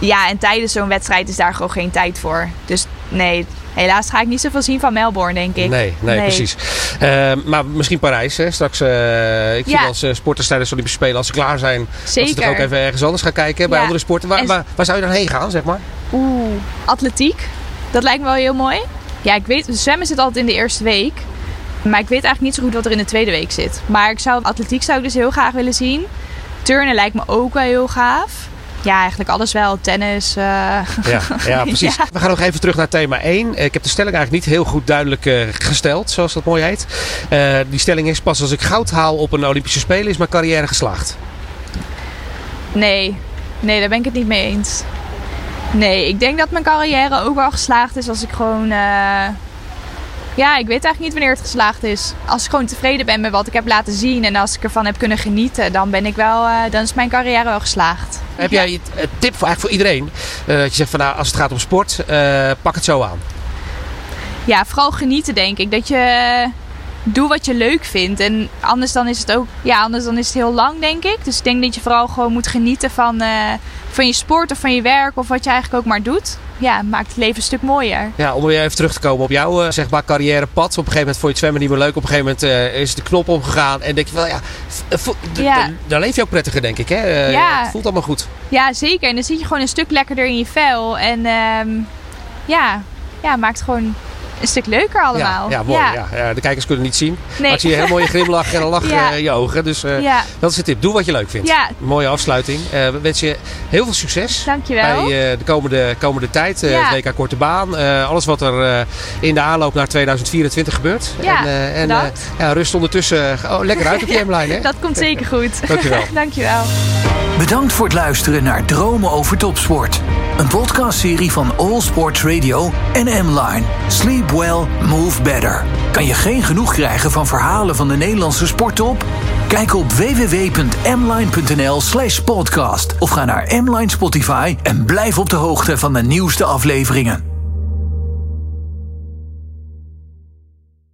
Ja, en tijdens zo'n wedstrijd is daar gewoon geen tijd voor. Dus nee, helaas ga ik niet zoveel zien van Melbourne, denk ik. Nee, nee, precies. Eh, maar misschien Parijs. Hè? Straks, eh, ik zie Ja. wel eens eh, sporters tijdens de Olympische Spelen, als ze klaar zijn, dat ze toch Zeker. ook even ergens anders gaan kijken bij andere sporten. Waar, waar, waar zou je dan heen gaan, zeg maar? Oeh, atletiek. Dat lijkt me wel heel mooi. Ja, ik weet, zwemmen zit altijd in de eerste week. Maar ik weet eigenlijk niet zo goed wat er in de tweede week zit. Maar ik zou, atletiek zou ik dus heel graag willen zien. Turnen lijkt me ook wel heel gaaf. Ja, eigenlijk alles wel. Tennis. eh, Ja, ja precies. Ja. We gaan nog even terug naar thema 1. Ik heb de stelling eigenlijk niet heel goed duidelijk eh, gesteld, zoals dat mooi heet. Eh, die stelling is: pas als ik goud haal op een Olympische Spelen, is mijn carrière geslaagd. Nee, nee, daar ben ik het niet mee eens. Nee, ik denk dat mijn carrière ook wel geslaagd is als ik gewoon. Ja, ik weet eigenlijk niet wanneer het geslaagd is. Als ik gewoon tevreden ben met wat ik heb laten zien en als ik ervan heb kunnen genieten, dan ben ik wel. eh, dan is mijn carrière wel geslaagd. Heb jij een tip voor, eigenlijk voor iedereen? Eh, dat je zegt van nou, als het gaat om sport, eh, pak het zo aan. Ja, vooral genieten denk ik. Dat je doe wat je leuk vindt. En anders dan is het ook, ja, anders dan is het heel lang denk ik. Dus ik denk dat je vooral gewoon moet genieten van, eh, van je sport of van je werk of wat je eigenlijk ook maar doet. Ja, maakt het leven een stuk mooier. Ja, om weer even terug te komen op jouw eh, zeg maar carrièrepad. Op een gegeven moment vond je het zwemmen niet meer leuk. Op een gegeven moment eh, is de knop omgegaan. En denk je wel, ja, Ja. daar leef je ook prettiger, denk ik. Hè? Ja. Het voelt allemaal goed. Ja, zeker. En dan zit je gewoon een stuk lekkerder in je vel. En ehm, ja, ja, maakt gewoon een stuk leuker allemaal. Ja, ja mooi. Ja. Ja, de kijkers kunnen het niet zien. Nee. Maar ik zie een heel mooie grimlach en een lach Ja. eh, in je ogen. Dus eh, Ja, dat is de tip. Doe wat je leuk vindt. Ja. Mooie afsluiting. Eh, we wensen je heel veel succes. dankjewel. Bij eh, de komende, komende tijd, eh, Ja. het WK Korte Baan. eh, alles wat er eh, in de aanloop naar 2024 gebeurt. Ja, en eh, en eh, ja, rust ondertussen oh, lekker uit op die M-line. Hè? Dat komt zeker goed. Dankjewel. dankjewel. Bedankt voor het luisteren naar Dromen over Topsport. Een podcastserie van All Sports Radio en M-Line. Sleep well, move better. Kan je geen genoeg krijgen van verhalen van de Nederlandse sporttop? Kijk op www.mline.nl slash podcast of ga naar M-Line Spotify en blijf op de hoogte van de nieuwste afleveringen.